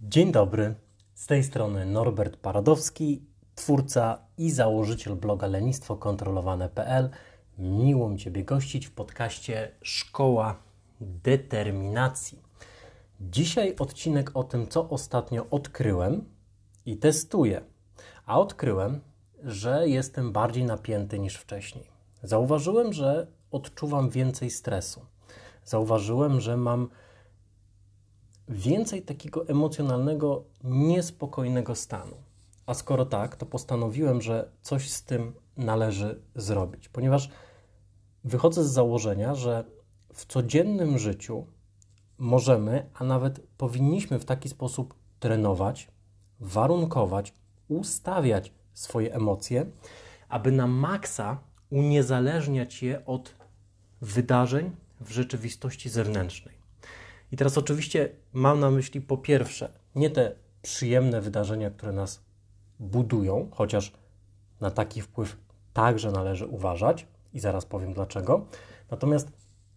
Dzień dobry, z tej strony Norbert Paradowski, twórca i założyciel bloga lenistwokontrolowane.pl. Miło mi Ciebie gościć w podcaście Szkoła Determinacji. Dzisiaj odcinek o tym, co ostatnio odkryłem i testuję. A odkryłem, że jestem bardziej napięty niż wcześniej. Zauważyłem, że odczuwam więcej stresu. Zauważyłem, że mam więcej takiego emocjonalnego, niespokojnego stanu. A skoro tak, to postanowiłem, że coś z tym należy zrobić, ponieważ wychodzę z założenia, że w codziennym życiu możemy, a nawet powinniśmy w taki sposób trenować, warunkować, ustawiać swoje emocje, aby na maksa uniezależniać je od wydarzeń w rzeczywistości zewnętrznej. I teraz oczywiście mam na myśli po pierwsze nie te przyjemne wydarzenia, które nas budują, chociaż na taki wpływ także należy uważać i zaraz powiem dlaczego. Natomiast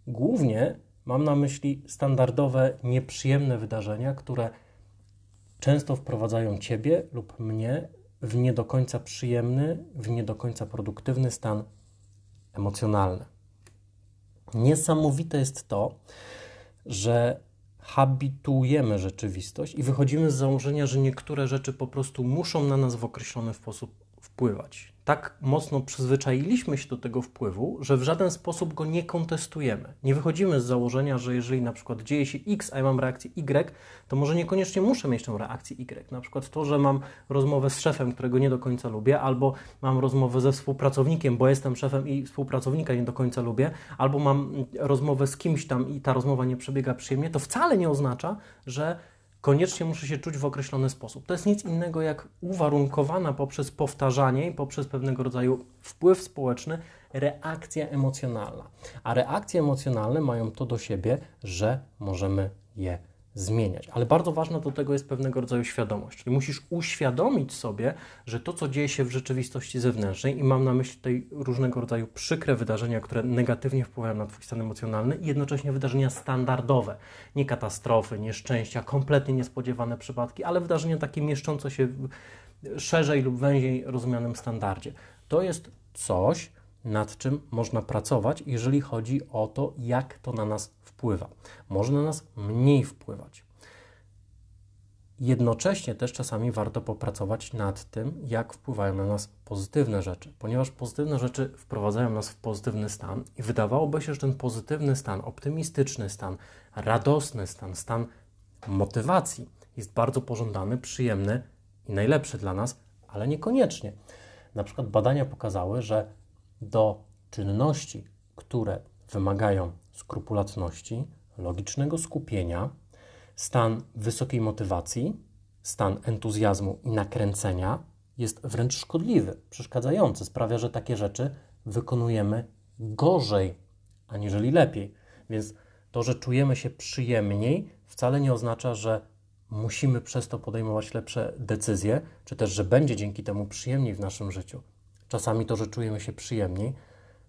głównie mam na myśli standardowe, nieprzyjemne wydarzenia, które często wprowadzają ciebie lub mnie w nie do końca przyjemny, w nie do końca produktywny stan emocjonalny. Niesamowite jest to, że habitujemy rzeczywistość i wychodzimy z założenia, że niektóre rzeczy po prostu muszą na nas w określony sposób wpływać. Tak mocno przyzwyczailiśmy się do tego wpływu, że w żaden sposób go nie kontestujemy. Nie wychodzimy z założenia, że jeżeli na przykład dzieje się X, a ja mam reakcję Y, to może niekoniecznie muszę mieć tę reakcję Y. Na przykład to, że mam rozmowę z szefem, którego nie do końca lubię, albo mam rozmowę ze współpracownikiem, bo jestem szefem i współpracownika nie do końca lubię, albo mam rozmowę z kimś tam i ta rozmowa nie przebiega przyjemnie, to wcale nie oznacza, że koniecznie muszę się czuć w określony sposób. To jest nic innego jak uwarunkowana poprzez powtarzanie i poprzez pewnego rodzaju wpływ społeczny reakcja emocjonalna. A reakcje emocjonalne mają to do siebie, że możemy je zmieniać. Ale bardzo ważna do tego jest pewnego rodzaju świadomość. Czyli musisz uświadomić sobie, że to, co dzieje się w rzeczywistości zewnętrznej, i mam na myśli tutaj różnego rodzaju przykre wydarzenia, które negatywnie wpływają na Twój stan emocjonalny, i jednocześnie wydarzenia standardowe, nie katastrofy, nieszczęścia, kompletnie niespodziewane przypadki, ale wydarzenia takie mieszczące się w szerzej lub węziej rozumianym standardzie. To jest coś, nad czym można pracować, jeżeli chodzi o to, jak to na nas wpływa. Może na nas mniej wpływać. Jednocześnie też czasami warto popracować nad tym, jak wpływają na nas pozytywne rzeczy, ponieważ pozytywne rzeczy wprowadzają nas w pozytywny stan i wydawałoby się, że ten pozytywny stan, optymistyczny stan, radosny stan, stan motywacji jest bardzo pożądany, przyjemny i najlepszy dla nas, ale niekoniecznie. Na przykład badania pokazały, że do czynności, które wymagają skrupulatności, logicznego skupienia, stan wysokiej motywacji, stan entuzjazmu i nakręcenia jest wręcz szkodliwy, przeszkadzający, sprawia, że takie rzeczy wykonujemy gorzej, aniżeli lepiej. Więc to, że czujemy się przyjemniej, wcale nie oznacza, że musimy przez to podejmować lepsze decyzje, czy też, że będzie dzięki temu przyjemniej w naszym życiu. Czasami to, że czujemy się przyjemniej,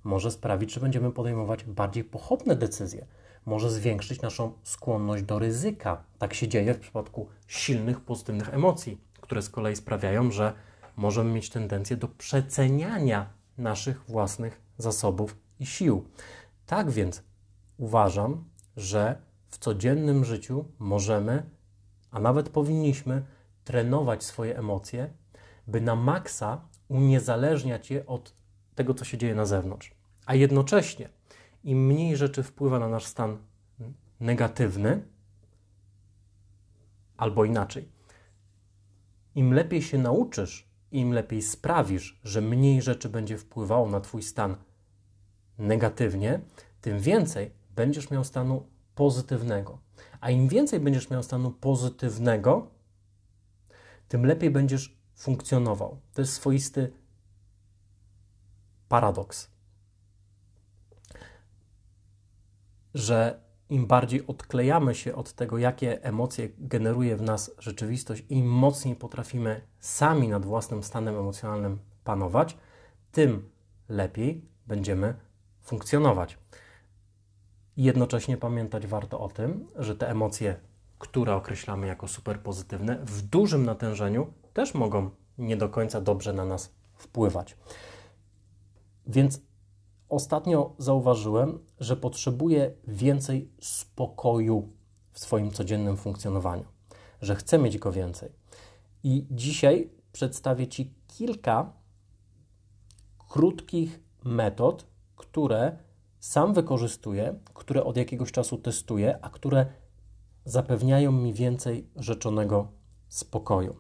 może sprawić, że będziemy podejmować bardziej pochopne decyzje, może zwiększyć naszą skłonność do ryzyka. Tak się dzieje w przypadku silnych, pozytywnych emocji, które z kolei sprawiają, że możemy mieć tendencję do przeceniania naszych własnych zasobów i sił. Tak więc uważam, że w codziennym życiu możemy, a nawet powinniśmy trenować swoje emocje, by na maksa uniezależniać je od tego, co się dzieje na zewnątrz. A jednocześnie, im mniej rzeczy wpływa na nasz stan negatywny, albo inaczej, im lepiej się nauczysz, im lepiej sprawisz, że mniej rzeczy będzie wpływało na Twój stan negatywnie, tym więcej będziesz miał stanu pozytywnego. A im więcej będziesz miał stanu pozytywnego, tym lepiej będziesz funkcjonował. To jest swoisty paradoks, że im bardziej odklejamy się od tego, jakie emocje generuje w nas rzeczywistość, im mocniej potrafimy sami nad własnym stanem emocjonalnym panować, tym lepiej będziemy funkcjonować. Jednocześnie pamiętać warto o tym, że te emocje, które określamy jako super pozytywne, w dużym natężeniu też mogą nie do końca dobrze na nas wpływać. Więc ostatnio zauważyłem, że potrzebuję więcej spokoju w swoim codziennym funkcjonowaniu, że chcę mieć go więcej. I dzisiaj przedstawię Ci kilka krótkich metod, które sam wykorzystuję, które od jakiegoś czasu testuję, a które zapewniają mi więcej rzeczonego spokoju.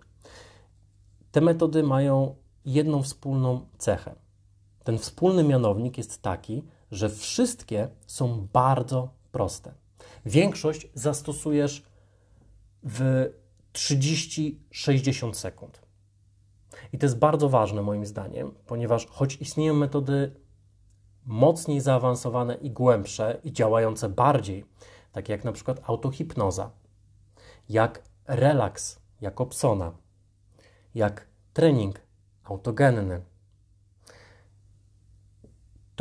Te metody mają jedną wspólną cechę. Ten wspólny mianownik jest taki, że wszystkie są bardzo proste. Większość zastosujesz w 30-60 sekund. I to jest bardzo ważne moim zdaniem, ponieważ choć istnieją metody mocniej zaawansowane i głębsze i działające bardziej, takie jak na przykład autohipnoza, jak relaks Jakobsona, jak trening autogenny,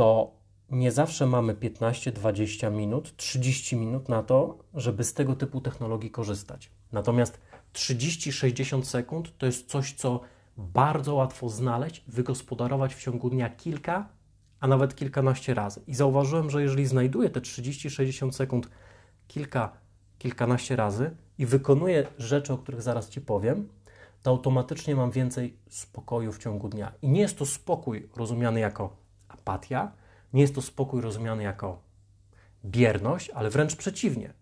to nie zawsze mamy 15, 20 minut, 30 minut na to, żeby z tego typu technologii korzystać. Natomiast 30-60 sekund to jest coś, co bardzo łatwo znaleźć, wygospodarować w ciągu dnia kilka, a nawet kilkanaście razy. I zauważyłem, że jeżeli znajduję te 30-60 sekund kilka, kilkanaście razy i wykonuję rzeczy, o których zaraz Ci powiem, to automatycznie mam więcej spokoju w ciągu dnia. I nie jest to spokój rozumiany jako apatia, nie jest to spokój rozumiany jako bierność, ale wręcz przeciwnie.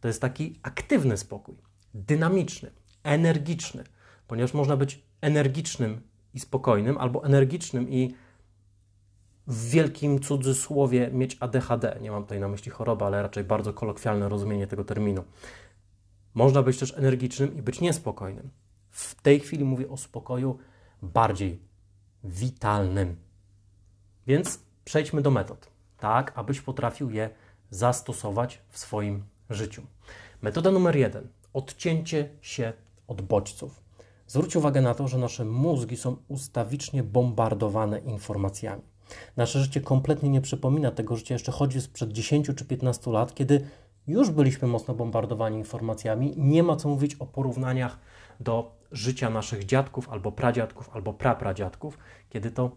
To jest taki aktywny spokój, dynamiczny, energiczny, ponieważ można być energicznym i spokojnym, albo energicznym i w wielkim cudzysłowie mieć ADHD. Nie mam tutaj na myśli choroby, ale raczej bardzo kolokwialne rozumienie tego terminu. Można być też energicznym i być niespokojnym. W tej chwili mówię o spokoju bardziej witalnym. Więc przejdźmy do metod, tak abyś potrafił je zastosować w swoim życiu. Metoda numer jeden: odcięcie się od bodźców. Zwróć uwagę na to, że nasze mózgi są ustawicznie bombardowane informacjami. Nasze życie kompletnie nie przypomina tego życia jeszcze choćby sprzed 10 czy 15 lat, kiedy już byliśmy mocno bombardowani informacjami. Nie ma co mówić o porównaniach do życia naszych dziadków, albo pradziadków, albo prapradziadków, kiedy to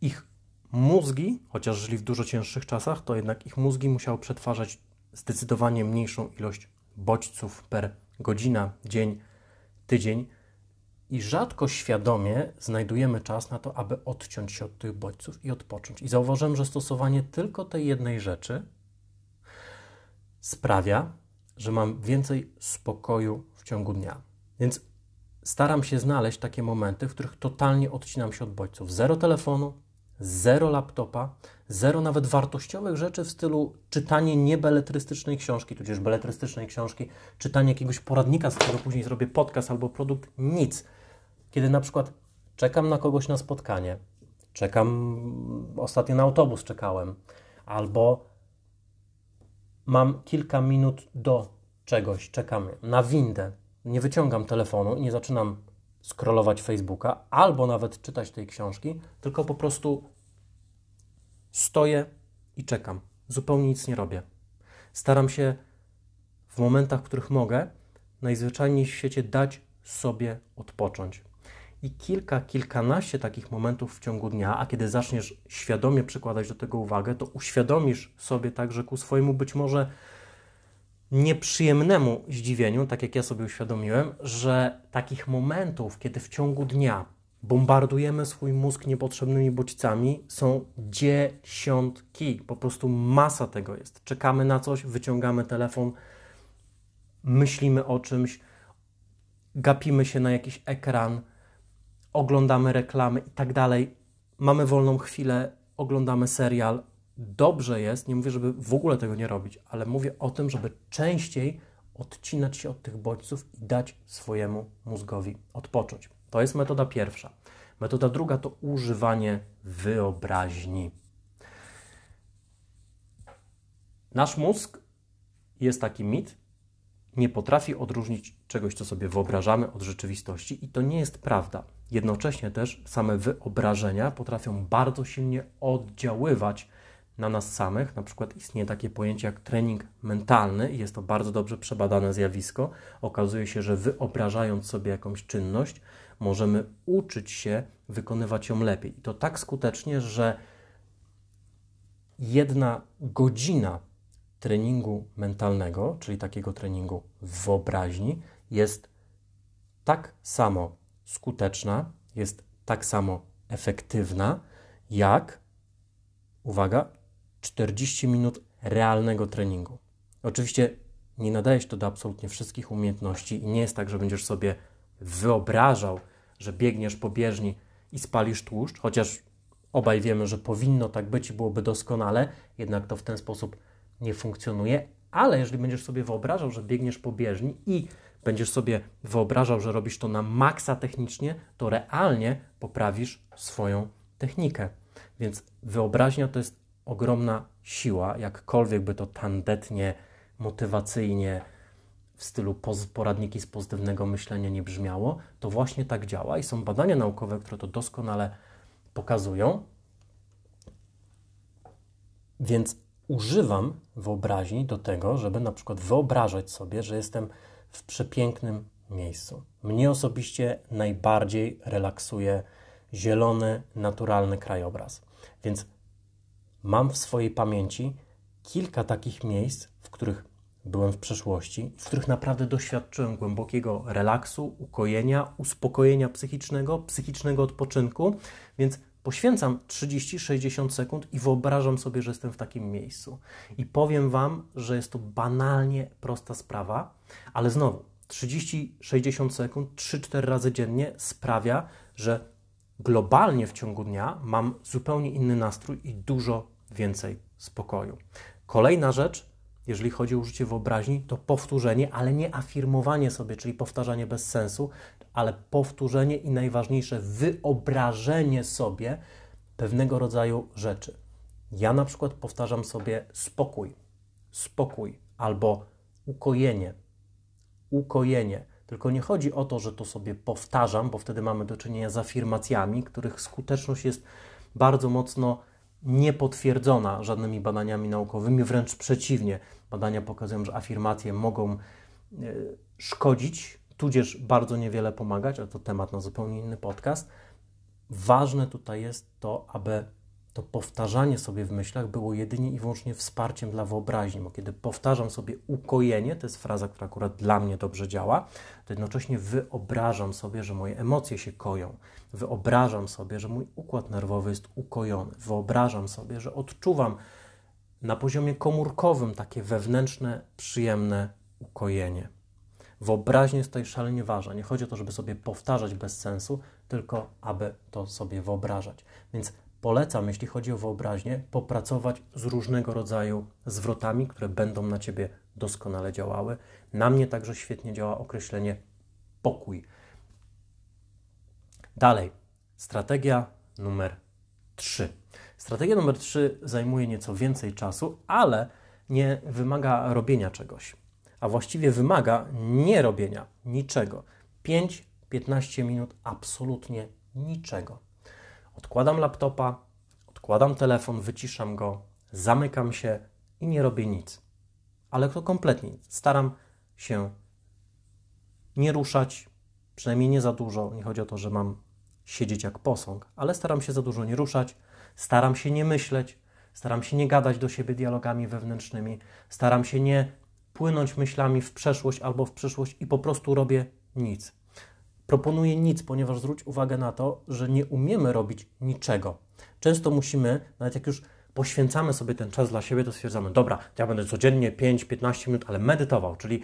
ich mózgi, chociaż żyli w dużo cięższych czasach, to jednak ich mózgi musiały przetwarzać zdecydowanie mniejszą ilość bodźców per godzina, dzień, tydzień i rzadko świadomie znajdujemy czas na to, aby odciąć się od tych bodźców i odpocząć. I zauważyłem, że stosowanie tylko tej jednej rzeczy sprawia, że mam więcej spokoju w ciągu dnia. Więc staram się znaleźć takie momenty, w których totalnie odcinam się od bodźców. Zero telefonu, zero laptopa, zero nawet wartościowych rzeczy w stylu czytanie niebeletrystycznej książki, tudzież beletrystycznej książki, czytanie jakiegoś poradnika, z którego później zrobię podcast albo produkt, nic. Kiedy na przykład czekam na kogoś na spotkanie, czekam, ostatnio na autobus czekałem, albo mam kilka minut do czegoś, czekamy na windę, nie wyciągam telefonu i nie zaczynam scrollować Facebooka albo nawet czytać tej książki, tylko po prostu stoję i czekam. Zupełnie nic nie robię. Staram się w momentach, w których mogę, najzwyczajniej w świecie dać sobie odpocząć. I kilka, kilkanaście takich momentów w ciągu dnia, a kiedy zaczniesz świadomie przykładać do tego uwagę, to uświadomisz sobie także ku swojemu być może nieprzyjemnemu zdziwieniu, tak jak ja sobie uświadomiłem, że takich momentów, kiedy w ciągu dnia bombardujemy swój mózg niepotrzebnymi bodźcami, są dziesiątki. Po prostu masa tego jest. Czekamy na coś, wyciągamy telefon, myślimy o czymś, gapimy się na jakiś ekran, oglądamy reklamy i tak dalej. Mamy wolną chwilę, oglądamy serial, dobrze jest, nie mówię, żeby w ogóle tego nie robić, ale mówię o tym, żeby częściej odcinać się od tych bodźców i dać swojemu mózgowi odpocząć. To jest metoda pierwsza. Metoda druga to używanie wyobraźni. Nasz mózg jest taki mit, nie potrafi odróżnić czegoś, co sobie wyobrażamy, od rzeczywistości, i to nie jest prawda. Jednocześnie też same wyobrażenia potrafią bardzo silnie oddziaływać na nas samych. Na przykład istnieje takie pojęcie jak trening mentalny, i jest to bardzo dobrze przebadane zjawisko. Okazuje się, że wyobrażając sobie jakąś czynność, możemy uczyć się wykonywać ją lepiej. I to tak skutecznie, że jedna godzina treningu mentalnego, czyli takiego treningu w wyobraźni, jest tak samo skuteczna, jest tak samo efektywna, jak, uwaga, 40 minut realnego treningu. Oczywiście nie nadaje się to do absolutnie wszystkich umiejętności i nie jest tak, że będziesz sobie wyobrażał, że biegniesz po bieżni i spalisz tłuszcz, chociaż obaj wiemy, że powinno tak być i byłoby doskonale, jednak to w ten sposób nie funkcjonuje. Ale jeżeli będziesz sobie wyobrażał, że biegniesz po bieżni i będziesz sobie wyobrażał, że robisz to na maksa technicznie, to realnie poprawisz swoją technikę. Więc wyobraźnia to jest ogromna siła, jakkolwiek by to tandetnie, motywacyjnie, w stylu poradniki z pozytywnego myślenia nie brzmiało, to właśnie tak działa i są badania naukowe, które to doskonale pokazują. Więc używam wyobraźni do tego, żeby na przykład wyobrażać sobie, że jestem w przepięknym miejscu. Mnie osobiście najbardziej relaksuje zielony, naturalny krajobraz. Więc mam w swojej pamięci kilka takich miejsc, w których byłem w przeszłości, w których naprawdę doświadczyłem głębokiego relaksu, ukojenia, uspokojenia psychicznego, psychicznego odpoczynku, więc poświęcam 30-60 sekund i wyobrażam sobie, że jestem w takim miejscu. I powiem Wam, że jest to banalnie prosta sprawa, ale znowu 30-60 sekund 3-4 razy dziennie sprawia, że globalnie w ciągu dnia mam zupełnie inny nastrój i dużo więcej spokoju. Kolejna rzecz, jeżeli chodzi o użycie wyobraźni, to powtórzenie, ale nie afirmowanie sobie, czyli powtarzanie bez sensu, ale powtórzenie i najważniejsze, wyobrażenie sobie pewnego rodzaju rzeczy. Ja na przykład powtarzam sobie spokój, spokój albo ukojenie, ukojenie. Tylko nie chodzi o to, że to sobie powtarzam, bo wtedy mamy do czynienia z afirmacjami, których skuteczność jest bardzo mocno niepotwierdzona żadnymi badaniami naukowymi, wręcz przeciwnie. Badania pokazują, że afirmacje mogą e, szkodzić, tudzież bardzo niewiele pomagać, ale to temat na zupełnie inny podcast. Ważne tutaj jest to, aby to powtarzanie sobie w myślach było jedynie i wyłącznie wsparciem dla wyobraźni, bo kiedy powtarzam sobie ukojenie, to jest fraza, która akurat dla mnie dobrze działa, to jednocześnie wyobrażam sobie, że moje emocje się koją. Wyobrażam sobie, że mój układ nerwowy jest ukojony. Wyobrażam sobie, że odczuwam na poziomie komórkowym takie wewnętrzne, przyjemne ukojenie. Wyobraźnia jest tutaj szalenie ważna. Nie chodzi o to, żeby sobie powtarzać bez sensu, tylko aby to sobie wyobrażać. Więc polecam, jeśli chodzi o wyobraźnię, popracować z różnego rodzaju zwrotami, które będą na ciebie doskonale działały. Na mnie także świetnie działa określenie pokój. Dalej, strategia numer 3. Strategia numer 3 zajmuje nieco więcej czasu, ale nie wymaga robienia czegoś, a właściwie wymaga nie robienia niczego. 5-15 minut absolutnie niczego. Odkładam laptopa, odkładam telefon, wyciszam go, zamykam się i nie robię nic. Ale to kompletnie. Staram się nie ruszać, przynajmniej nie za dużo. Nie chodzi o to, że mam siedzieć jak posąg, ale staram się za dużo nie ruszać, staram się nie myśleć, staram się nie gadać do siebie dialogami wewnętrznymi, staram się nie płynąć myślami w przeszłość albo w przyszłość i po prostu robię nic. Proponuję nic, ponieważ zwróć uwagę na to, że nie umiemy robić niczego. Często musimy, nawet jak już poświęcamy sobie ten czas dla siebie, to stwierdzamy, dobra, ja będę codziennie 5-15 minut, ale medytował, czyli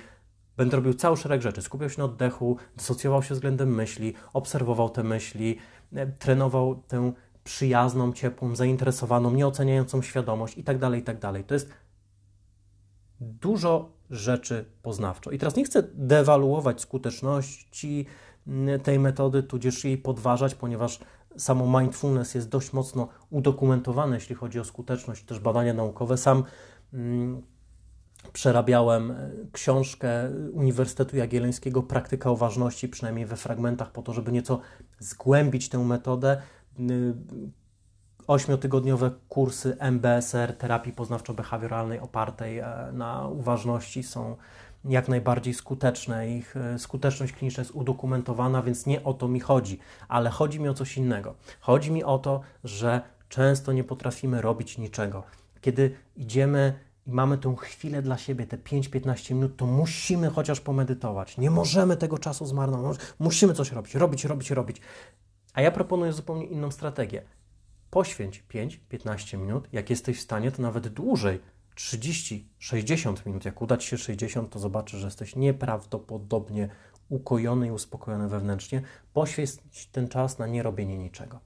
będę robił cały szereg rzeczy, skupiał się na oddechu, dysocjował się względem myśli, obserwował te myśli, e, trenował tę przyjazną, ciepłą, zainteresowaną, nieoceniającą świadomość itd., tak itd. Tak to jest dużo rzeczy poznawczo. I teraz nie chcę dewaluować skuteczności tej metody, tudzież jej podważać, ponieważ samo mindfulness jest dość mocno udokumentowane, jeśli chodzi o skuteczność, też badania naukowe. Sam mm, przerabiałem e, książkę Uniwersytetu Jagiellońskiego Praktyka Uważności, przynajmniej we fragmentach, po to, żeby nieco zgłębić tę metodę. Ośmiotygodniowe kursy MBSR, terapii poznawczo-behawioralnej opartej e, na uważności są jak najbardziej skuteczne. Ich e, skuteczność kliniczna jest udokumentowana, więc nie o to mi chodzi, ale chodzi mi o coś innego. Chodzi mi o to, że często nie potrafimy robić niczego. Kiedy idziemy i mamy tę chwilę dla siebie, te 5-15 minut, to musimy chociaż pomedytować. Nie możemy tego czasu zmarnować. Musimy coś robić, robić, robić, robić. A ja proponuję zupełnie inną strategię. Poświęć 5-15 minut. Jak jesteś w stanie, to nawet dłużej 30-60 minut. Jak uda Ci się 60, to zobaczysz, że jesteś nieprawdopodobnie ukojony i uspokojony wewnętrznie. Poświęć ten czas na nierobienie niczego.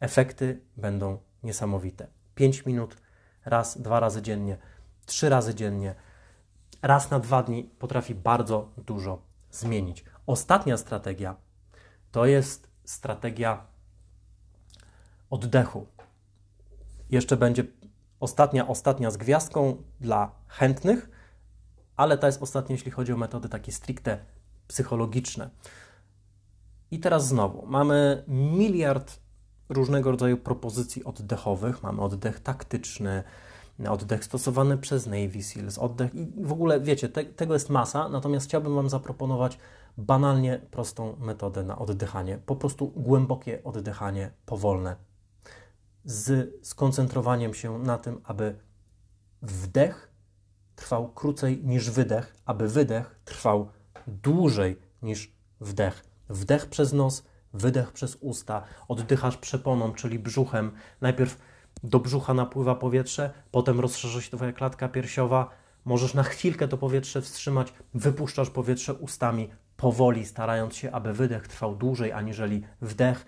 Efekty będą niesamowite. 5 minut, raz, dwa razy dziennie, trzy razy dziennie, raz na dwa dni potrafi bardzo dużo zmienić. Ostatnia strategia to jest strategia oddechu. Jeszcze będzie ostatnia, ostatnia z gwiazdką dla chętnych, ale ta jest ostatnia, jeśli chodzi o metody takie stricte psychologiczne. I teraz znowu mamy miliard różnego rodzaju propozycji oddechowych. Mamy oddech taktyczny, oddech stosowany przez Navy Seals, oddech i w ogóle wiecie, te, tego jest masa, natomiast chciałbym Wam zaproponować banalnie prostą metodę na oddychanie. Po prostu głębokie oddychanie, powolne, z skoncentrowaniem się na tym, aby wdech trwał krócej niż wydech, aby wydech trwał dłużej niż wdech. Wdech przez nos, wydech przez usta, oddychasz przeponą, czyli brzuchem. Najpierw do brzucha napływa powietrze, potem rozszerza się Twoja klatka piersiowa. Możesz na chwilkę to powietrze wstrzymać, wypuszczasz powietrze ustami, powoli, starając się, aby wydech trwał dłużej aniżeli wdech.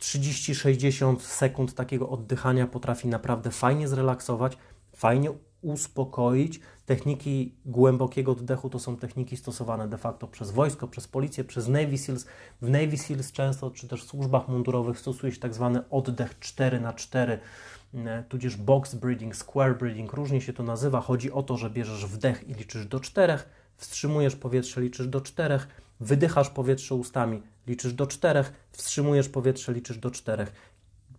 30-60 sekund takiego oddychania potrafi naprawdę fajnie zrelaksować, fajnie uspokoić. Techniki głębokiego oddechu to są techniki stosowane de facto przez wojsko, przez policję, przez Navy Seals. W Navy Seals często, czy też w służbach mundurowych stosuje się tak zwany oddech 4 na 4 mm, tudzież box breathing, square breathing, różnie się to nazywa. Chodzi o to, że bierzesz wdech i liczysz do 4, wstrzymujesz powietrze, liczysz do 4, wydychasz powietrze ustami, liczysz do 4, wstrzymujesz powietrze, liczysz do 4.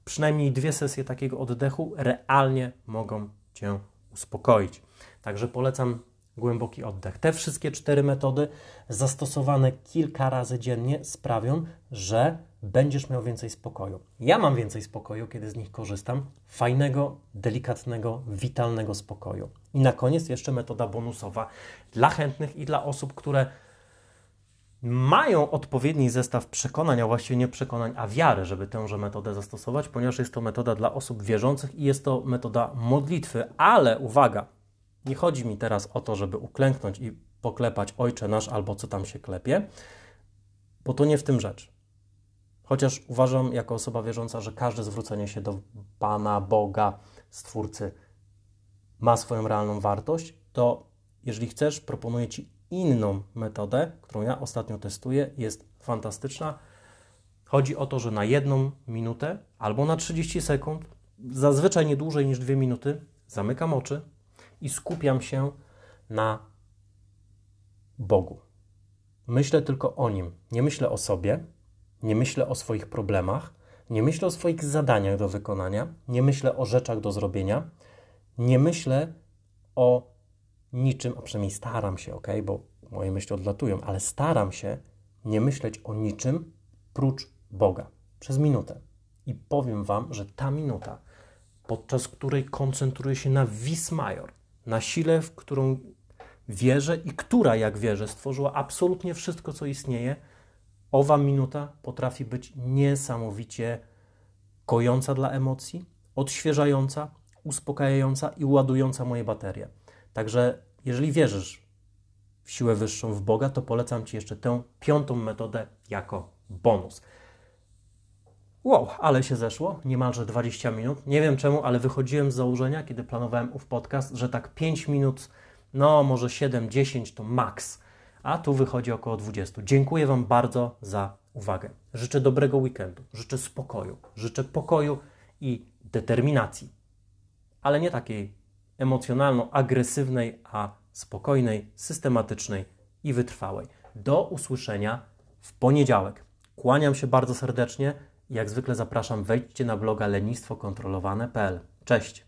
Przynajmniej dwie sesje takiego oddechu realnie mogą Cię uspokoić. Także polecam głęboki oddech. Te wszystkie cztery metody zastosowane kilka razy dziennie sprawią, że będziesz miał więcej spokoju. Ja mam więcej spokoju, kiedy z nich korzystam. Fajnego, delikatnego, witalnego spokoju. I na koniec jeszcze metoda bonusowa dla chętnych i dla osób, które mają odpowiedni zestaw przekonań, a właściwie nie przekonań, a wiary, żeby tęże metodę zastosować, ponieważ jest to metoda dla osób wierzących i jest to metoda modlitwy. Ale uwaga, nie chodzi mi teraz o to, żeby uklęknąć i poklepać Ojcze Nasz albo co tam się klepie, bo to nie w tym rzecz. Chociaż uważam jako osoba wierząca, że każde zwrócenie się do Pana, Boga, Stwórcy ma swoją realną wartość, to jeżeli chcesz, proponuję Ci inną metodę, którą ja ostatnio testuję, jest fantastyczna. Chodzi o to, że na jedną minutę albo na 30 sekund, zazwyczaj nie dłużej niż dwie minuty, zamykam oczy i skupiam się na Bogu. Myślę tylko o Nim. Nie myślę o sobie, nie myślę o swoich problemach, nie myślę o swoich zadaniach do wykonania, nie myślę o rzeczach do zrobienia, nie myślę o niczym, a przynajmniej staram się, ok, bo moje myśli odlatują, ale staram się nie myśleć o niczym prócz Boga przez minutę. I powiem Wam, że ta minuta, podczas której koncentruję się na vis major, na sile, w którą wierzę i która, jak wierzę, stworzyła absolutnie wszystko, co istnieje, owa minuta potrafi być niesamowicie kojąca dla emocji, odświeżająca, uspokajająca i ładująca moje baterie. Także jeżeli wierzysz w siłę wyższą, w Boga, to polecam Ci jeszcze tę piątą metodę jako bonus. Wow, ale się zeszło, niemalże 20 minut. Nie wiem czemu, ale wychodziłem z założenia, kiedy planowałem ów podcast, że tak 5 minut, no może 7-10 to maks, a tu wychodzi około 20. Dziękuję Wam bardzo za uwagę. Życzę dobrego weekendu, życzę spokoju, życzę pokoju i determinacji, ale nie takiej emocjonalno-agresywnej, a spokojnej, systematycznej i wytrwałej. Do usłyszenia w poniedziałek. Kłaniam się bardzo serdecznie. Jak zwykle zapraszam, wejdźcie na bloga lenistwokontrolowane.pl. Cześć!